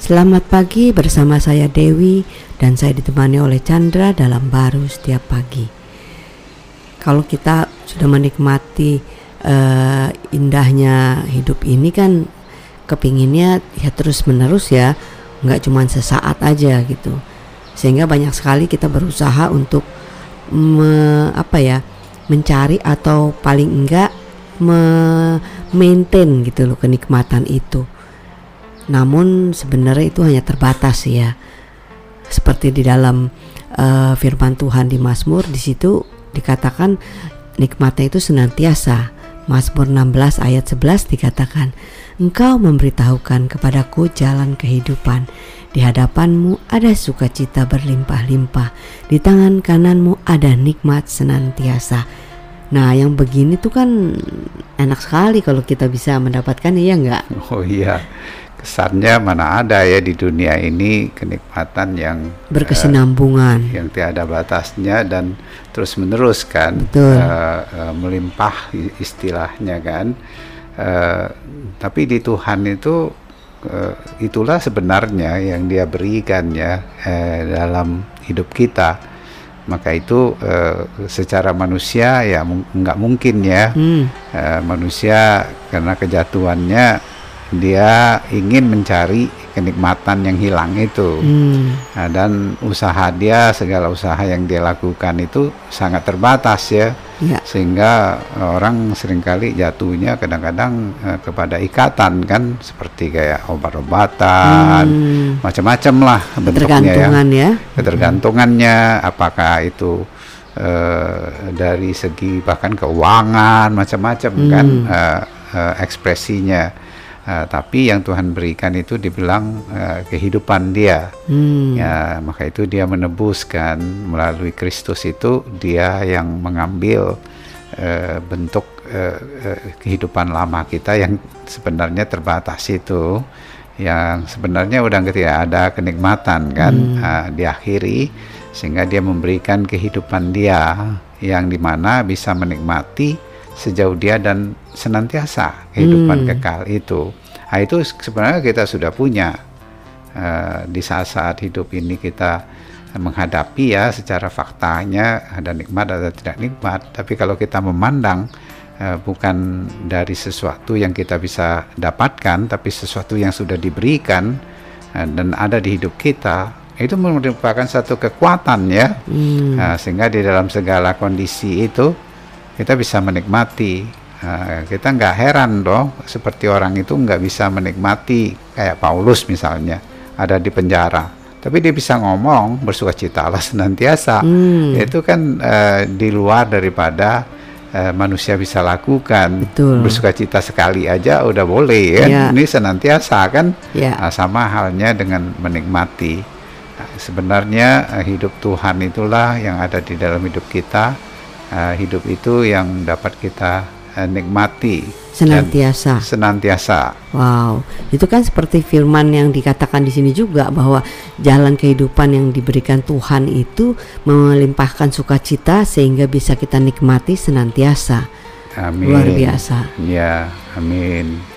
Selamat pagi bersama saya Dewi dan saya ditemani oleh Chandra dalam baru setiap pagi. Kalau kita sudah menikmati uh, indahnya hidup ini kan kepinginnya ya terus menerus ya, nggak cuma sesaat aja gitu. Sehingga banyak sekali kita berusaha untuk me, apa ya mencari atau paling enggak me maintain gitu loh kenikmatan itu namun sebenarnya itu hanya terbatas ya. Seperti di dalam uh, firman Tuhan di Mazmur di situ dikatakan nikmatnya itu senantiasa. Mazmur 16 ayat 11 dikatakan, Engkau memberitahukan kepadaku jalan kehidupan. Di hadapanmu ada sukacita berlimpah-limpah. Di tangan kananmu ada nikmat senantiasa. Nah, yang begini tuh kan enak sekali kalau kita bisa mendapatkan, iya enggak? Oh iya, kesannya mana ada ya di dunia ini kenikmatan yang berkesinambungan. uh, yang tiada batasnya dan terus menerus kan Uh, uh, melimpah istilahnya kan. Uh, tapi di Tuhan itu uh, itulah sebenarnya yang dia berikan ya uh, dalam hidup kita. Maka itu uh, secara manusia ya nggak mungkin ya. Hmm. uh, manusia karena kejatuhannya dia ingin mencari kenikmatan yang hilang itu hmm. nah, dan usaha dia segala usaha yang dia lakukan itu sangat terbatas ya, ya. sehingga orang sering kali jatuhnya kadang-kadang uh, kepada ikatan kan seperti kayak obat-obatan hmm. macam-macam lah bentuknya ya. ya ketergantungannya hmm. apakah itu uh, dari segi bahkan keuangan macam-macam hmm. kan uh, ekspresinya Uh, tapi yang Tuhan berikan itu dibilang uh, kehidupan dia. Hmm. Ya, maka itu dia menebuskan melalui Kristus itu dia yang mengambil uh, bentuk uh, uh, kehidupan lama kita yang sebenarnya terbatas itu yang sebenarnya udah tidak ada kenikmatan kan hmm. uh, diakhiri sehingga dia memberikan kehidupan dia yang di mana bisa menikmati sejauh dia dan senantiasa kehidupan hmm. kekal itu. Nah, itu sebenarnya kita sudah punya uh, di saat-saat hidup ini kita menghadapi ya secara faktanya ada nikmat atau tidak nikmat. Tapi kalau kita memandang uh, bukan dari sesuatu yang kita bisa dapatkan, tapi sesuatu yang sudah diberikan uh, dan ada di hidup kita, itu merupakan satu kekuatan ya, hmm. uh, sehingga di dalam segala kondisi itu kita bisa menikmati. Nah, kita nggak heran dong, seperti orang itu nggak bisa menikmati kayak Paulus misalnya ada di penjara, tapi dia bisa ngomong bersuka cita Allah senantiasa. Hmm. Itu kan uh, di luar daripada uh, manusia bisa lakukan. Betul. Bersuka cita sekali aja udah boleh ya. Yeah. Ini senantiasa kan. Yeah. Nah, sama halnya dengan menikmati. Nah, sebenarnya uh, hidup Tuhan itulah yang ada di dalam hidup kita uh, hidup itu yang dapat kita uh, nikmati senantiasa. Senantiasa. Wow, itu kan seperti firman yang dikatakan di sini juga bahwa jalan kehidupan yang diberikan Tuhan itu melimpahkan sukacita sehingga bisa kita nikmati senantiasa. Amin. Luar biasa. Ya, amin.